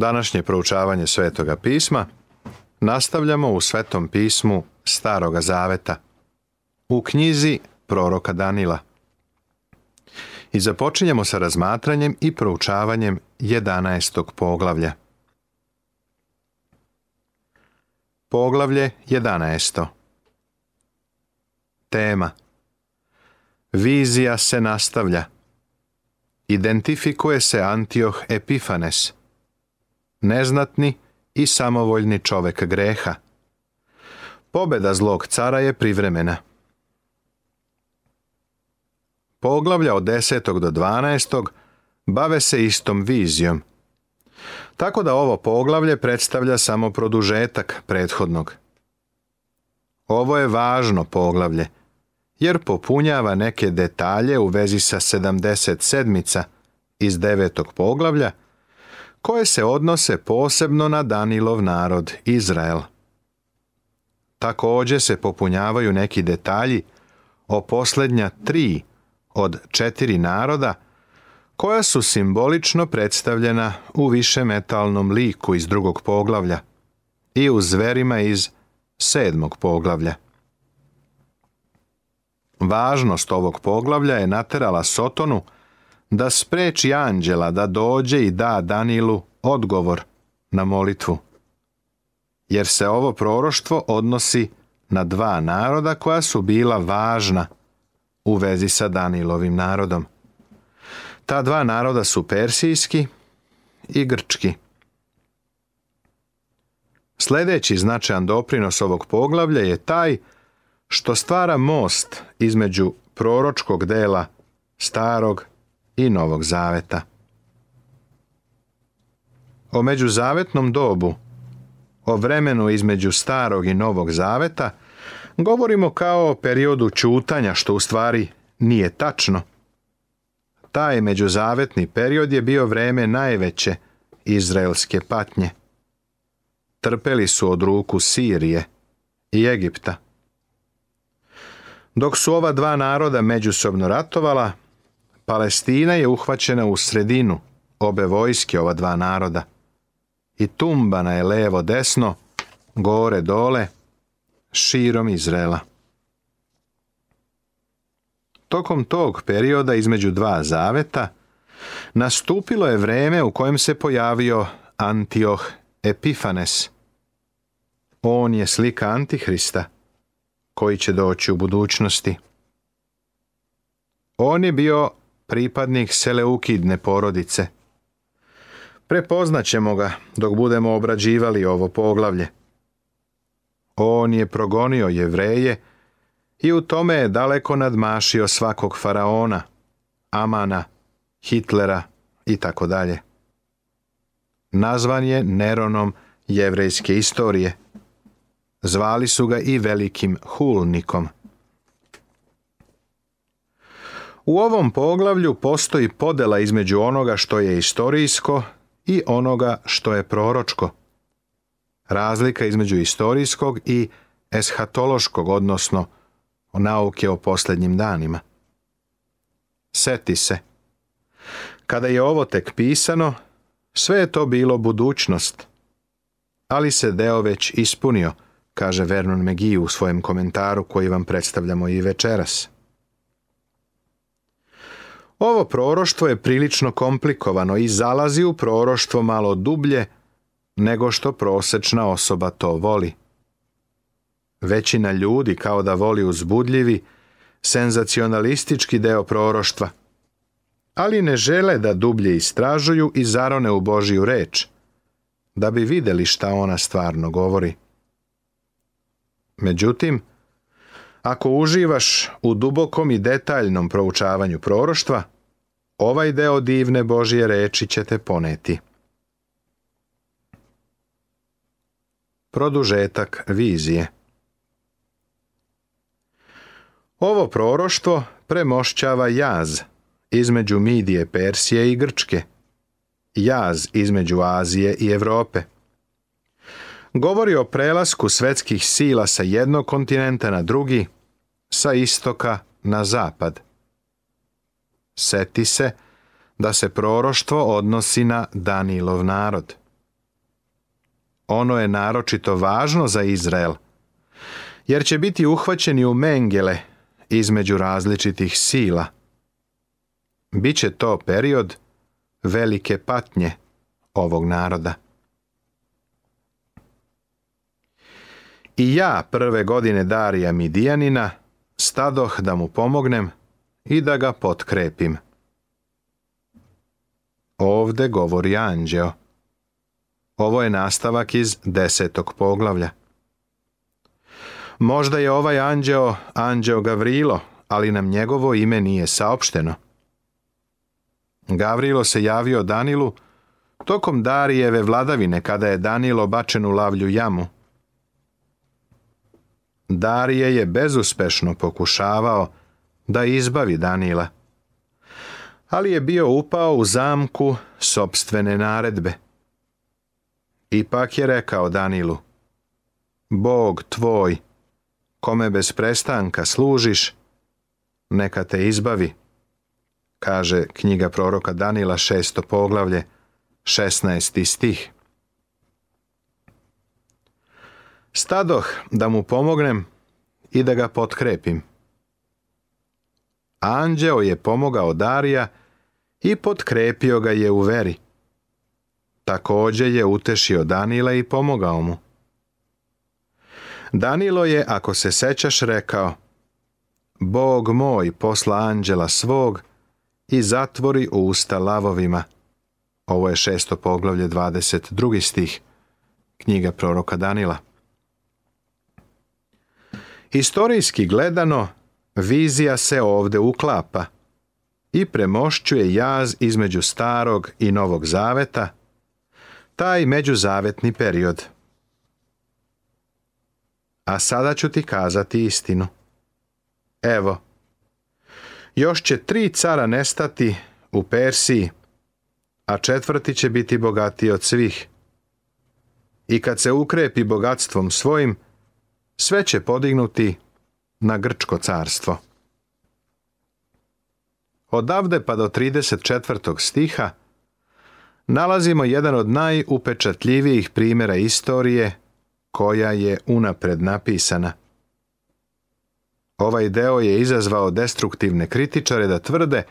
Današnje proučavanje Svetoga pisma nastavljamo u Svetom pismu Staroga zaveta, u knjizi proroka Danila. I započinjemo sa razmatranjem i proučavanjem 11. poglavlja. Poglavlje 11. Tema Vizija se nastavlja. Identifikuje se Antioh Epifanes – neznatni i samovoljni čovek greha. Pobeda zlog cara je privremena. Poglavlja od 10. do 12. bave se istom vizijom. Tako da ovo poglavlje predstavlja samo produžetak prethodnog. Ovo je važno poglavlje, jer popunjava neke detalje u vezi sa 77. iz 9. poglavlja, koje se odnose posebno na Danilov narod, Izrael. Također se popunjavaju neki detalji o poslednja tri od četiri naroda koja su simbolično predstavljena u višemetalnom liku iz drugog poglavlja i u zverima iz sedmog poglavlja. Važnost ovog poglavlja je naterala Sotonu da spreči anđela da dođe i da Danilu odgovor na molitvu. Jer se ovo proroštvo odnosi na dva naroda koja su bila važna u vezi sa Danilovim narodom. Ta dva naroda su persijski i grčki. Sledeći značajan doprinos ovog poglavlja je taj što stvara most između proročkog dela starog i Novog Zaveta. O međuzavetnom dobu, o vremenu između Starog i Novog Zaveta, govorimo kao o periodu čutanja, što u stvari nije tačno. Taj međuzavetni period je bio vreme najveće izraelske patnje. Trpeli su od ruku Sirije i Egipta. Dok su ova dva naroda međusobno ratovala, Palestina je uhvaćena u sredinu obe vojske ova dva naroda i tumbana je levo desno, gore dole, širom Izrela. Tokom tog perioda između dva zaveta nastupilo je vreme u kojem se pojavio Antioh Epifanes. On je slika Antihrista koji će doći u budućnosti. On je bio pripadnik Seleukidne porodice. Prepoznaćemo ga dok budemo obrađivali ovo poglavlje. On je progonio jevreje i u tome je daleko nadmašio svakog faraona, Amana, Hitlera i tako dalje. Nazvan je Neronom jevrejske istorije. Zvali su ga i velikim hulnikom – U ovom poglavlju postoji podela između onoga što je istorijsko i onoga što je proročko. Razlika između istorijskog i eshatološkog, odnosno o nauke o posljednjim danima. Seti se. Kada je ovo tek pisano, sve je to bilo budućnost. Ali se deo već ispunio, kaže Vernon McGee u svojem komentaru koji vam predstavljamo i večeras. Ovo proroštvo je prilično komplikovano i zalazi u proroštvo malo dublje nego što prosečna osoba to voli. Većina ljudi kao da voli uzbudljivi, senzacionalistički deo proroštva, ali ne žele da dublje istražuju i zarone u Božiju reč, da bi videli šta ona stvarno govori. Međutim, Ako uživaš u dubokom i detaljnom proučavanju proroštva, ovaj deo divne Božje reči će te poneti. Produžetak vizije Ovo proroštvo premošćava jaz između Midije, Persije i Grčke, jaz između Azije i Evrope. Govori o prelasku svetskih sila sa jednog kontinenta na drugi – sa istoka na zapad. Seti se da se proroštvo odnosi na Danilov narod. Ono je naročito važno za Izrael, jer će biti uhvaćeni u Mengele između različitih sila. Biće to period velike patnje ovog naroda. I ja prve godine Darija Midijanina stadoh da mu pomognem i da ga potkrepim. Ovde govori anđeo. Ovo je nastavak iz desetog poglavlja. Možda je ovaj anđeo anđeo Gavrilo, ali nam njegovo ime nije saopšteno. Gavrilo se javio Danilu tokom Darijeve vladavine kada je Danilo bačen u lavlju jamu. Darije je bezuspešno pokušavao da izbavi Danila, ali je bio upao u zamku sobstvene naredbe. Ipak je rekao Danilu, Bog tvoj, kome bez prestanka služiš, neka te izbavi, kaže knjiga proroka Danila šesto poglavlje, 16. stih. Stadoh da mu pomognem i da ga potkrepim. Anđeo je pomogao Darija i potkrepio ga je u veri. Takođe je utešio Danila i pomogao mu. Danilo je, ako se sećaš, rekao Bog moj posla anđela svog i zatvori usta lavovima. Ovo je šesto poglavlje 22. stih, knjiga proroka Danila. Historijski gledano, vizija se ovde uklapa i premošćuje jaz između starog i novog zaveta, taj međuzavetni period. A sada ću ti kazati istinu. Evo, još će tri cara nestati u Persiji, a četvrti će biti bogatiji od svih. I kad se ukrepi bogatstvom svojim, sve će podignuti na Grčko carstvo. Odavde pa do 34. stiha nalazimo jedan od najupečatljivijih primjera istorije koja je unapred napisana. Ovaj deo je izazvao destruktivne kritičare da tvrde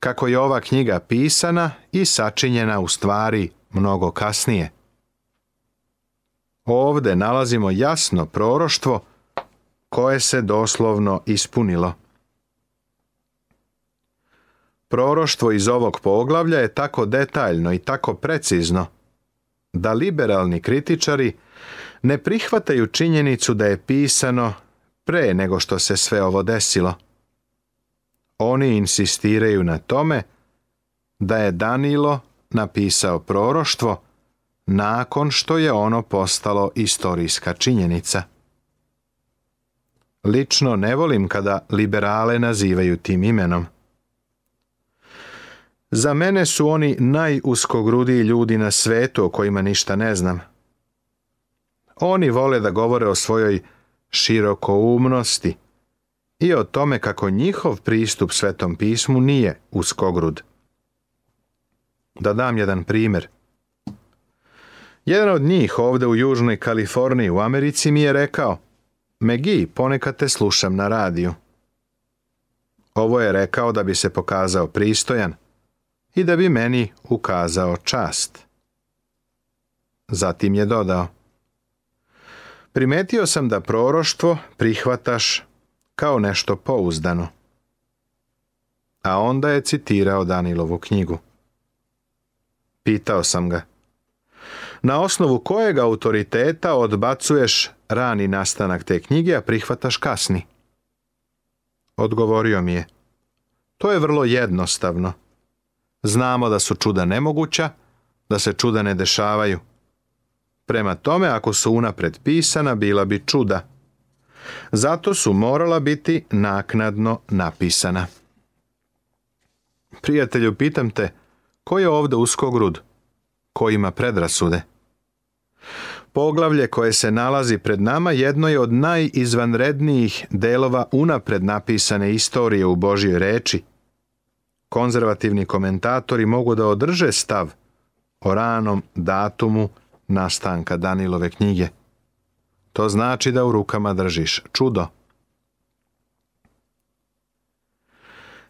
kako je ova knjiga pisana i sačinjena u stvari mnogo kasnije – ovde nalazimo jasno proroštvo koje se doslovno ispunilo. Proroštvo iz ovog poglavlja je tako detaljno i tako precizno da liberalni kritičari ne prihvataju činjenicu da je pisano pre nego što se sve ovo desilo. Oni insistiraju na tome da je Danilo napisao proroštvo nakon što je ono postalo istorijska činjenica. Lično ne volim kada liberale nazivaju tim imenom. Za mene su oni najuskogrudiji ljudi na svetu o kojima ništa ne znam. Oni vole da govore o svojoj širokoumnosti i o tome kako njihov pristup svetom pismu nije uskogrud. Da dam jedan primer. Jedan od njih ovde u Južnoj Kaliforniji u Americi mi je rekao Megi, ponekad te slušam na radiju. Ovo je rekao da bi se pokazao pristojan i da bi meni ukazao čast. Zatim je dodao Primetio sam da proroštvo prihvataš kao nešto pouzdano. A onda je citirao Danilovu knjigu. Pitao sam ga – na osnovu kojeg autoriteta odbacuješ rani nastanak te knjige, a prihvataš kasni? Odgovorio mi je. To je vrlo jednostavno. Znamo da su čuda nemoguća, da se čuda ne dešavaju. Prema tome, ako su unapred pisana, bila bi čuda. Zato su morala biti naknadno napisana. Prijatelju, pitam te, ko je ovdje uskogrud? Ko ima predrasude? Poglavlje koje se nalazi pred nama jedno je od najizvanrednijih delova unapred napisane istorije u Božjoj reči. Konzervativni komentatori mogu da održe stav o ranom datumu nastanka Danilove knjige. To znači da u rukama držiš čudo.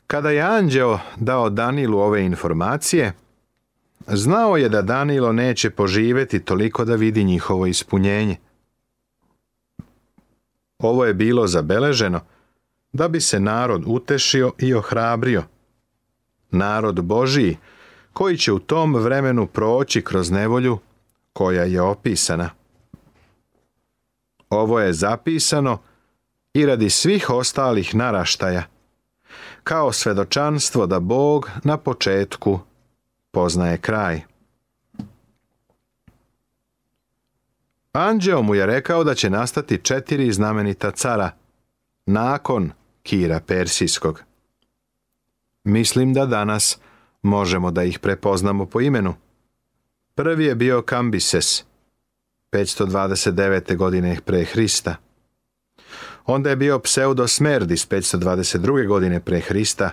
Kada je anđeo dao Danilu ove informacije, Znao je da Danilo neće poživeti toliko da vidi njihovo ispunjenje. Ovo je bilo zabeleženo da bi se narod utešio i ohrabrio. Narod Božiji, koji će u tom vremenu proći kroz nevolju koja je opisana. Ovo je zapisano i radi svih ostalih naraštaja, kao svedočanstvo da Bog na početku poznaje kraj. Anđeo mu je rekao da će nastati četiri znamenita cara nakon Kira Persijskog. Mislim da danas možemo da ih prepoznamo po imenu. Prvi je bio Kambises, 529. godine pre Hrista. Onda je bio Pseudosmerdis, 522. godine pre Hrista,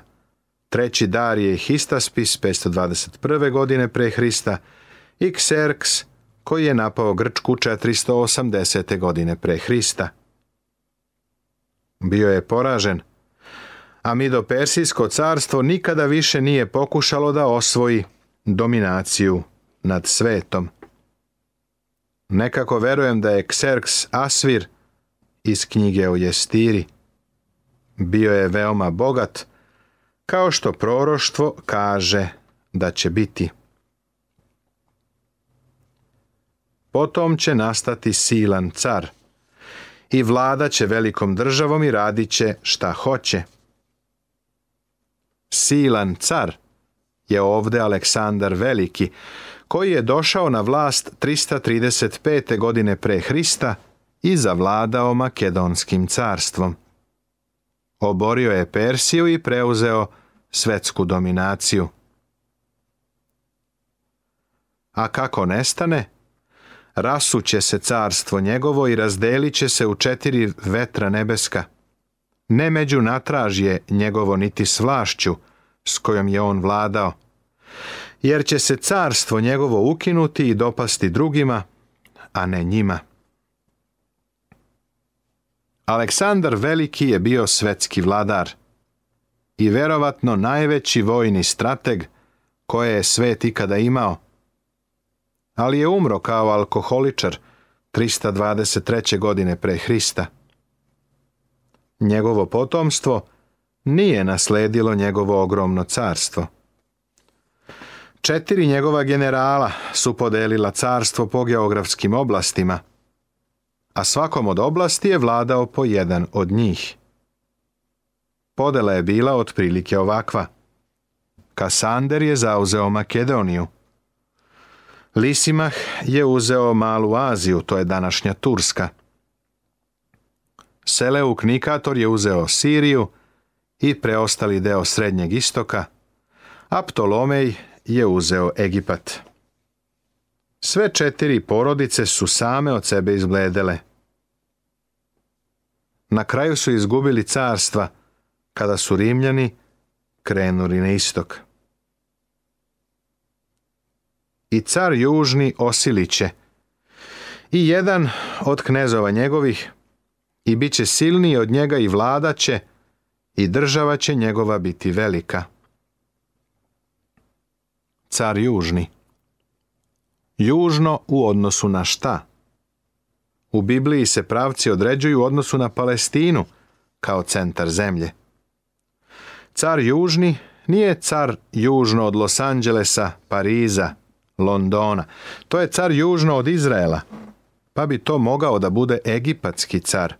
Treći dar je Histaspis 521. godine pre Hrista i Xerx koji je napao Grčku 480. godine pre Hrista. Bio je poražen, a Mido-Persijsko carstvo nikada više nije pokušalo da osvoji dominaciju nad svetom. Nekako verujem da je Xerx Asvir iz knjige o Jestiri. Bio je veoma bogat, kao što proroštvo kaže da će biti. Potom će nastati silan car i vlada će velikom državom i radit će šta hoće. Silan car je ovde Aleksandar Veliki, koji je došao na vlast 335. godine pre Hrista i zavladao Makedonskim carstvom. Oborio je Persiju i preuzeo svetsku dominaciju. A kako nestane? Rasuće se carstvo njegovo i razdelit će se u četiri vetra nebeska. Ne među natražje njegovo niti svlašću s kojom je on vladao. Jer će se carstvo njegovo ukinuti i dopasti drugima, a ne njima. Aleksandar Veliki je bio svetski vladar i verovatno najveći vojni strateg koje je svet ikada imao, ali je umro kao alkoholičar 323. godine pre Hrista. Njegovo potomstvo nije nasledilo njegovo ogromno carstvo. Četiri njegova generala su podelila carstvo po geografskim oblastima – a svakom od oblasti je vladao po jedan od njih. Podela je bila otprilike ovakva. Kasander je zauzeo Makedoniju. Lisimah je uzeo Malu Aziju, to je današnja Turska. Seleuk Nikator je uzeo Siriju i preostali deo Srednjeg istoka, a Ptolomej je uzeo Egipat. Sve četiri porodice su same od sebe izgledele. Na kraju su izgubili carstva, kada su Rimljani krenuli na istok. I car Južni osiliće, i jedan od knezova njegovih, i bit će silniji od njega i vladaće i država će njegova biti velika. Car Južni Južno u odnosu na šta? U Bibliji se pravci određuju u odnosu na Palestinu kao centar zemlje. Car Južni nije car južno od Los Anđelesa, Pariza, Londona. To je car južno od Izraela, pa bi to mogao da bude egipatski car.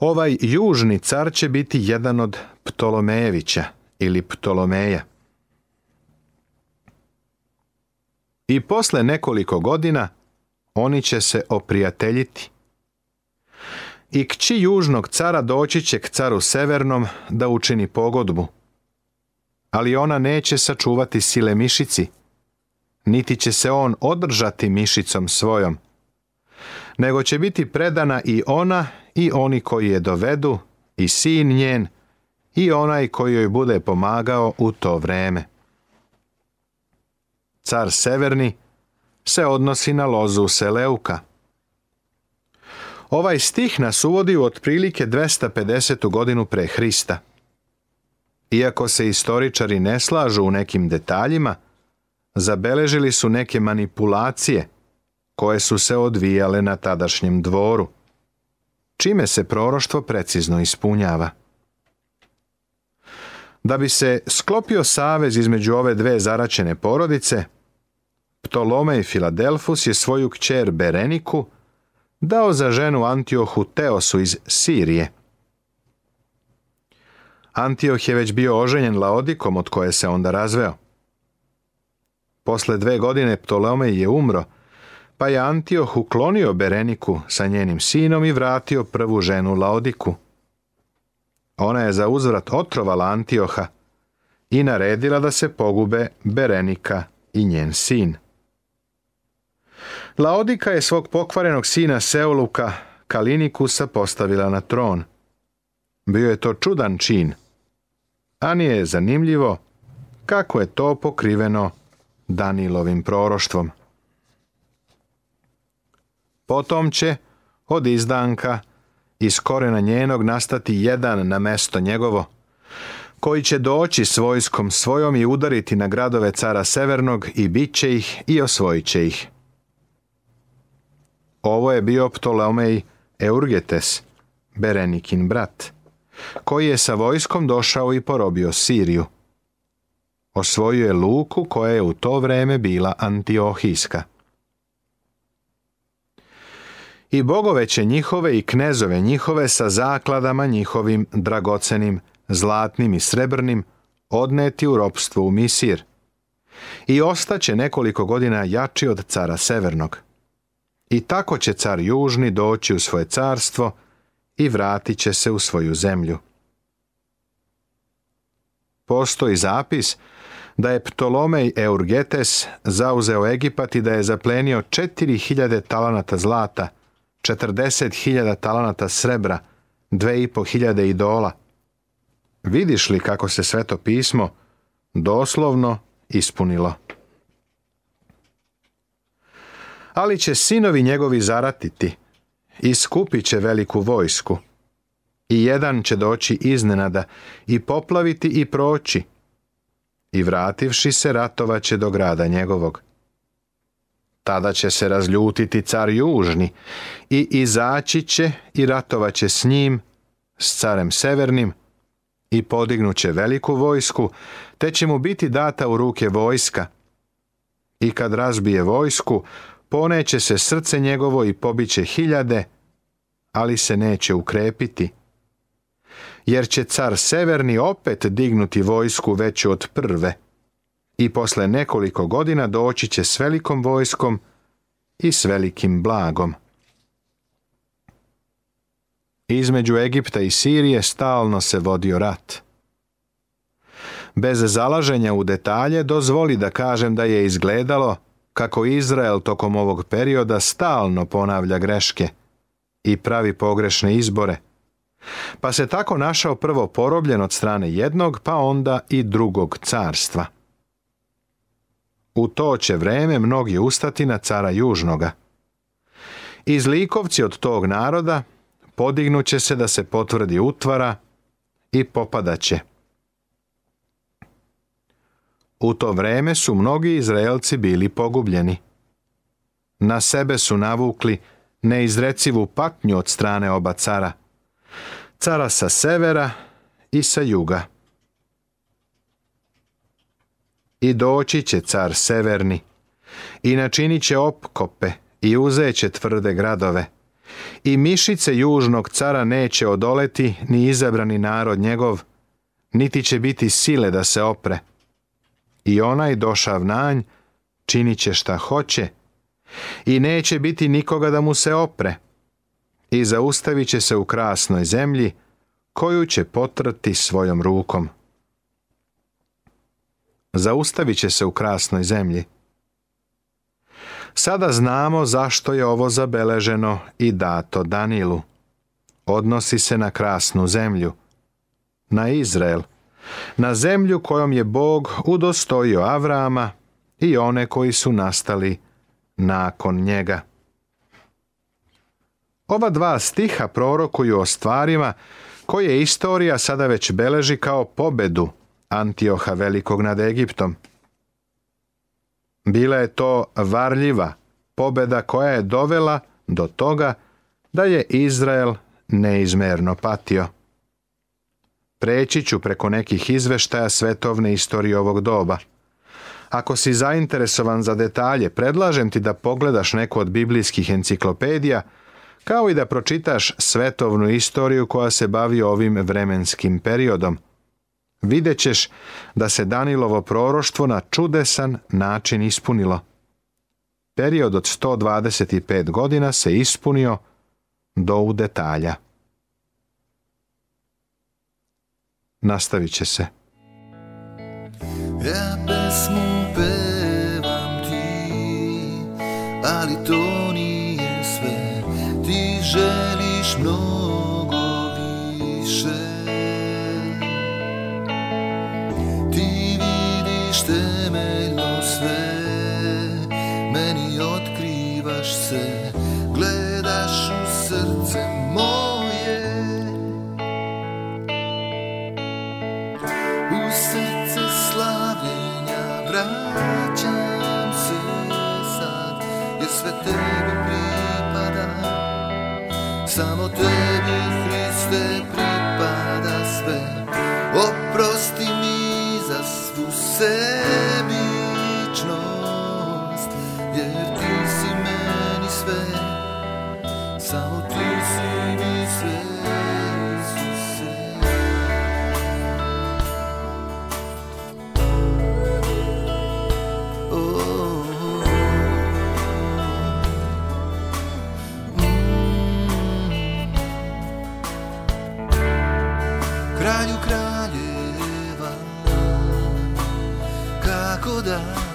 Ovaj južni car će biti jedan od Ptolomejevića ili Ptolomeja. i posle nekoliko godina oni će se oprijateljiti. I kći južnog cara doći će k caru severnom da učini pogodbu. Ali ona neće sačuvati sile mišici, niti će se on održati mišicom svojom, nego će biti predana i ona i oni koji je dovedu i sin njen i onaj koji joj bude pomagao u to vreme car Severni, se odnosi na lozu Seleuka. Ovaj stih nas uvodi u otprilike 250. godinu pre Hrista. Iako se istoričari ne slažu u nekim detaljima, zabeležili su neke manipulacije koje su se odvijale na tadašnjem dvoru, čime se proroštvo precizno ispunjava. Da bi se sklopio savez između ove dve zaračene porodice, Ptolomej Filadelfus je svoju kćer Bereniku dao za ženu Antiohu Teosu iz Sirije. Antioh je već bio oženjen Laodikom od koje se onda razveo. Posle dve godine Ptolomej je umro, pa je Antioh uklonio Bereniku sa njenim sinom i vratio prvu ženu Laodiku. Ona je za uzvrat otrovala Antioha i naredila da se pogube Berenika i njen sin. Laodika je svog pokvarenog sina Seuluka Kalinikusa postavila na tron. Bio je to čudan čin, a nije je zanimljivo kako je to pokriveno Danilovim proroštvom. Potom će od izdanka iz korena njenog nastati jedan na mesto njegovo, koji će doći s vojskom svojom i udariti na gradove cara Severnog i bit će ih i osvojit će ih. Ovo je bio Ptolomeij Eurgetes, Berenikin brat, koji je sa vojskom došao i porobio Siriju. Osvojio je Luku koja je u to vreme bila antiohijska i bogove će njihove i knezove njihove sa zakladama njihovim dragocenim, zlatnim i srebrnim odneti u ropstvo u Misir i ostaće nekoliko godina jači od cara Severnog. I tako će car Južni doći u svoje carstvo i vratit će se u svoju zemlju. Postoji zapis da je Ptolomej Eurgetes zauzeo Egipat i da je zaplenio 4000 talanata zlata – 40.000 talanata srebra, 2.500 idola. Vidiš li kako se sveto pismo doslovno ispunilo? Ali će sinovi njegovi zaratiti i skupit će veliku vojsku. I jedan će doći iznenada i poplaviti i proći. I vrativši se ratova će do grada njegovog Tada će se razljutiti car južni i izaći će i ratovaće s njim, s carem severnim, i podignuće veliku vojsku, te će mu biti data u ruke vojska. I kad razbije vojsku, poneće se srce njegovo i pobiće hiljade, ali se neće ukrepiti. Jer će car severni opet dignuti vojsku veću od prve, i posle nekoliko godina doći će s velikom vojskom i s velikim blagom. Između Egipta i Sirije stalno se vodio rat. Bez zalaženja u detalje dozvoli da kažem da je izgledalo kako Izrael tokom ovog perioda stalno ponavlja greške i pravi pogrešne izbore, pa se tako našao prvo porobljen od strane jednog, pa onda i drugog carstva. U to će vreme mnogi ustati na cara Južnoga. Iz likovci od tog naroda podignuće se da se potvrdi utvara i popadaće. U to vreme su mnogi Izraelci bili pogubljeni. Na sebe su navukli neizrecivu patnju od strane oba cara. Cara sa severa i sa juga i doći će car severni. I načinit će opkope i uzeće tvrde gradove. I mišice južnog cara neće odoleti ni izabrani narod njegov, niti će biti sile da se opre. I onaj došav nanj činit će šta hoće i neće biti nikoga da mu se opre. I zaustavit će se u krasnoj zemlji koju će potrati svojom rukom zaustavit će se u krasnoj zemlji. Sada znamo zašto je ovo zabeleženo i dato Danilu. Odnosi se na krasnu zemlju, na Izrael, na zemlju kojom je Bog udostojio Avrama i one koji su nastali nakon njega. Ova dva stiha prorokuju o stvarima koje istorija sada već beleži kao pobedu Antioha Velikog nad Egiptom. Bila je to varljiva pobeda koja je dovela do toga da je Izrael neizmerno patio. Preći ću preko nekih izveštaja svetovne istorije ovog doba. Ako si zainteresovan za detalje, predlažem ti da pogledaš neku od biblijskih enciklopedija, kao i da pročitaš svetovnu istoriju koja se bavi ovim vremenskim periodom – videćeš da se Danilovo proroštvo na čudesan način ispunilo. Period od 125 godina se ispunio do u detalja. Nastavit će se. Ja pesmu pevam ti, ali to nije sve. Ti želiš mnogo глаза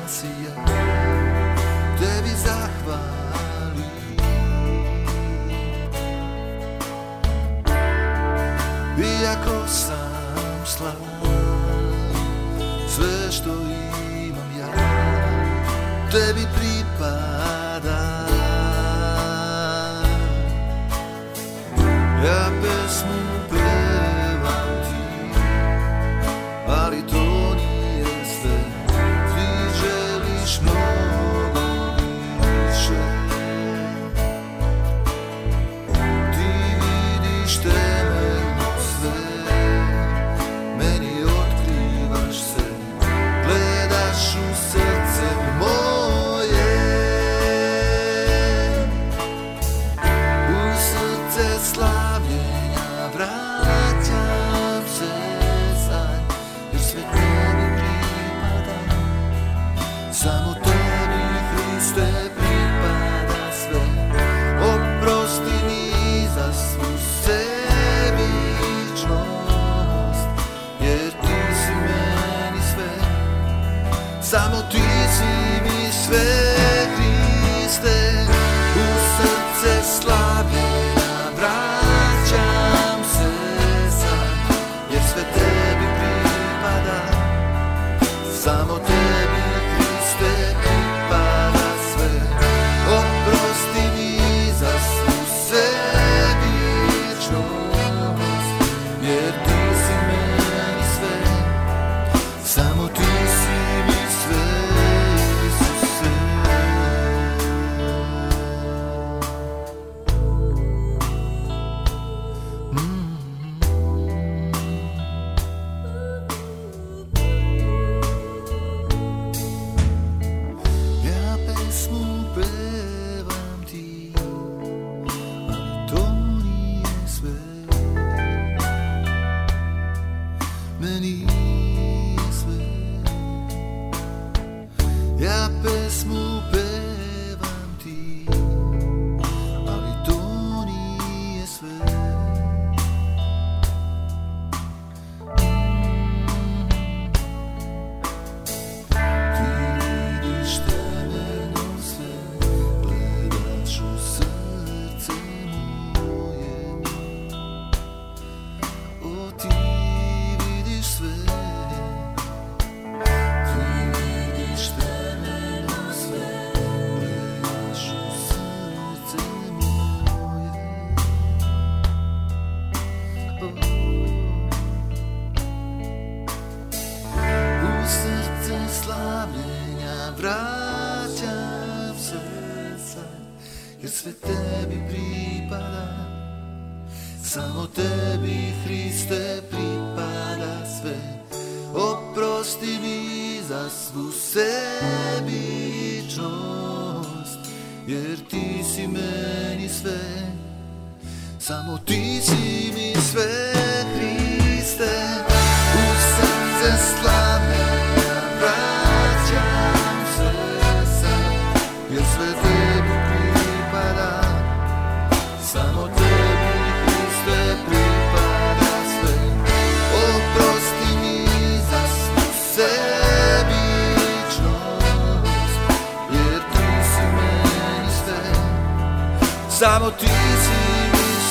Samo ti si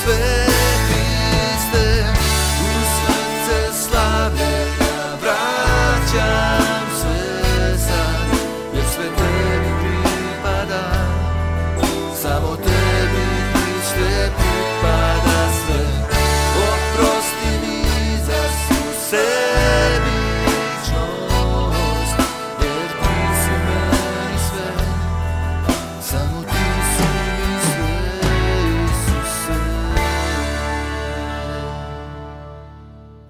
sve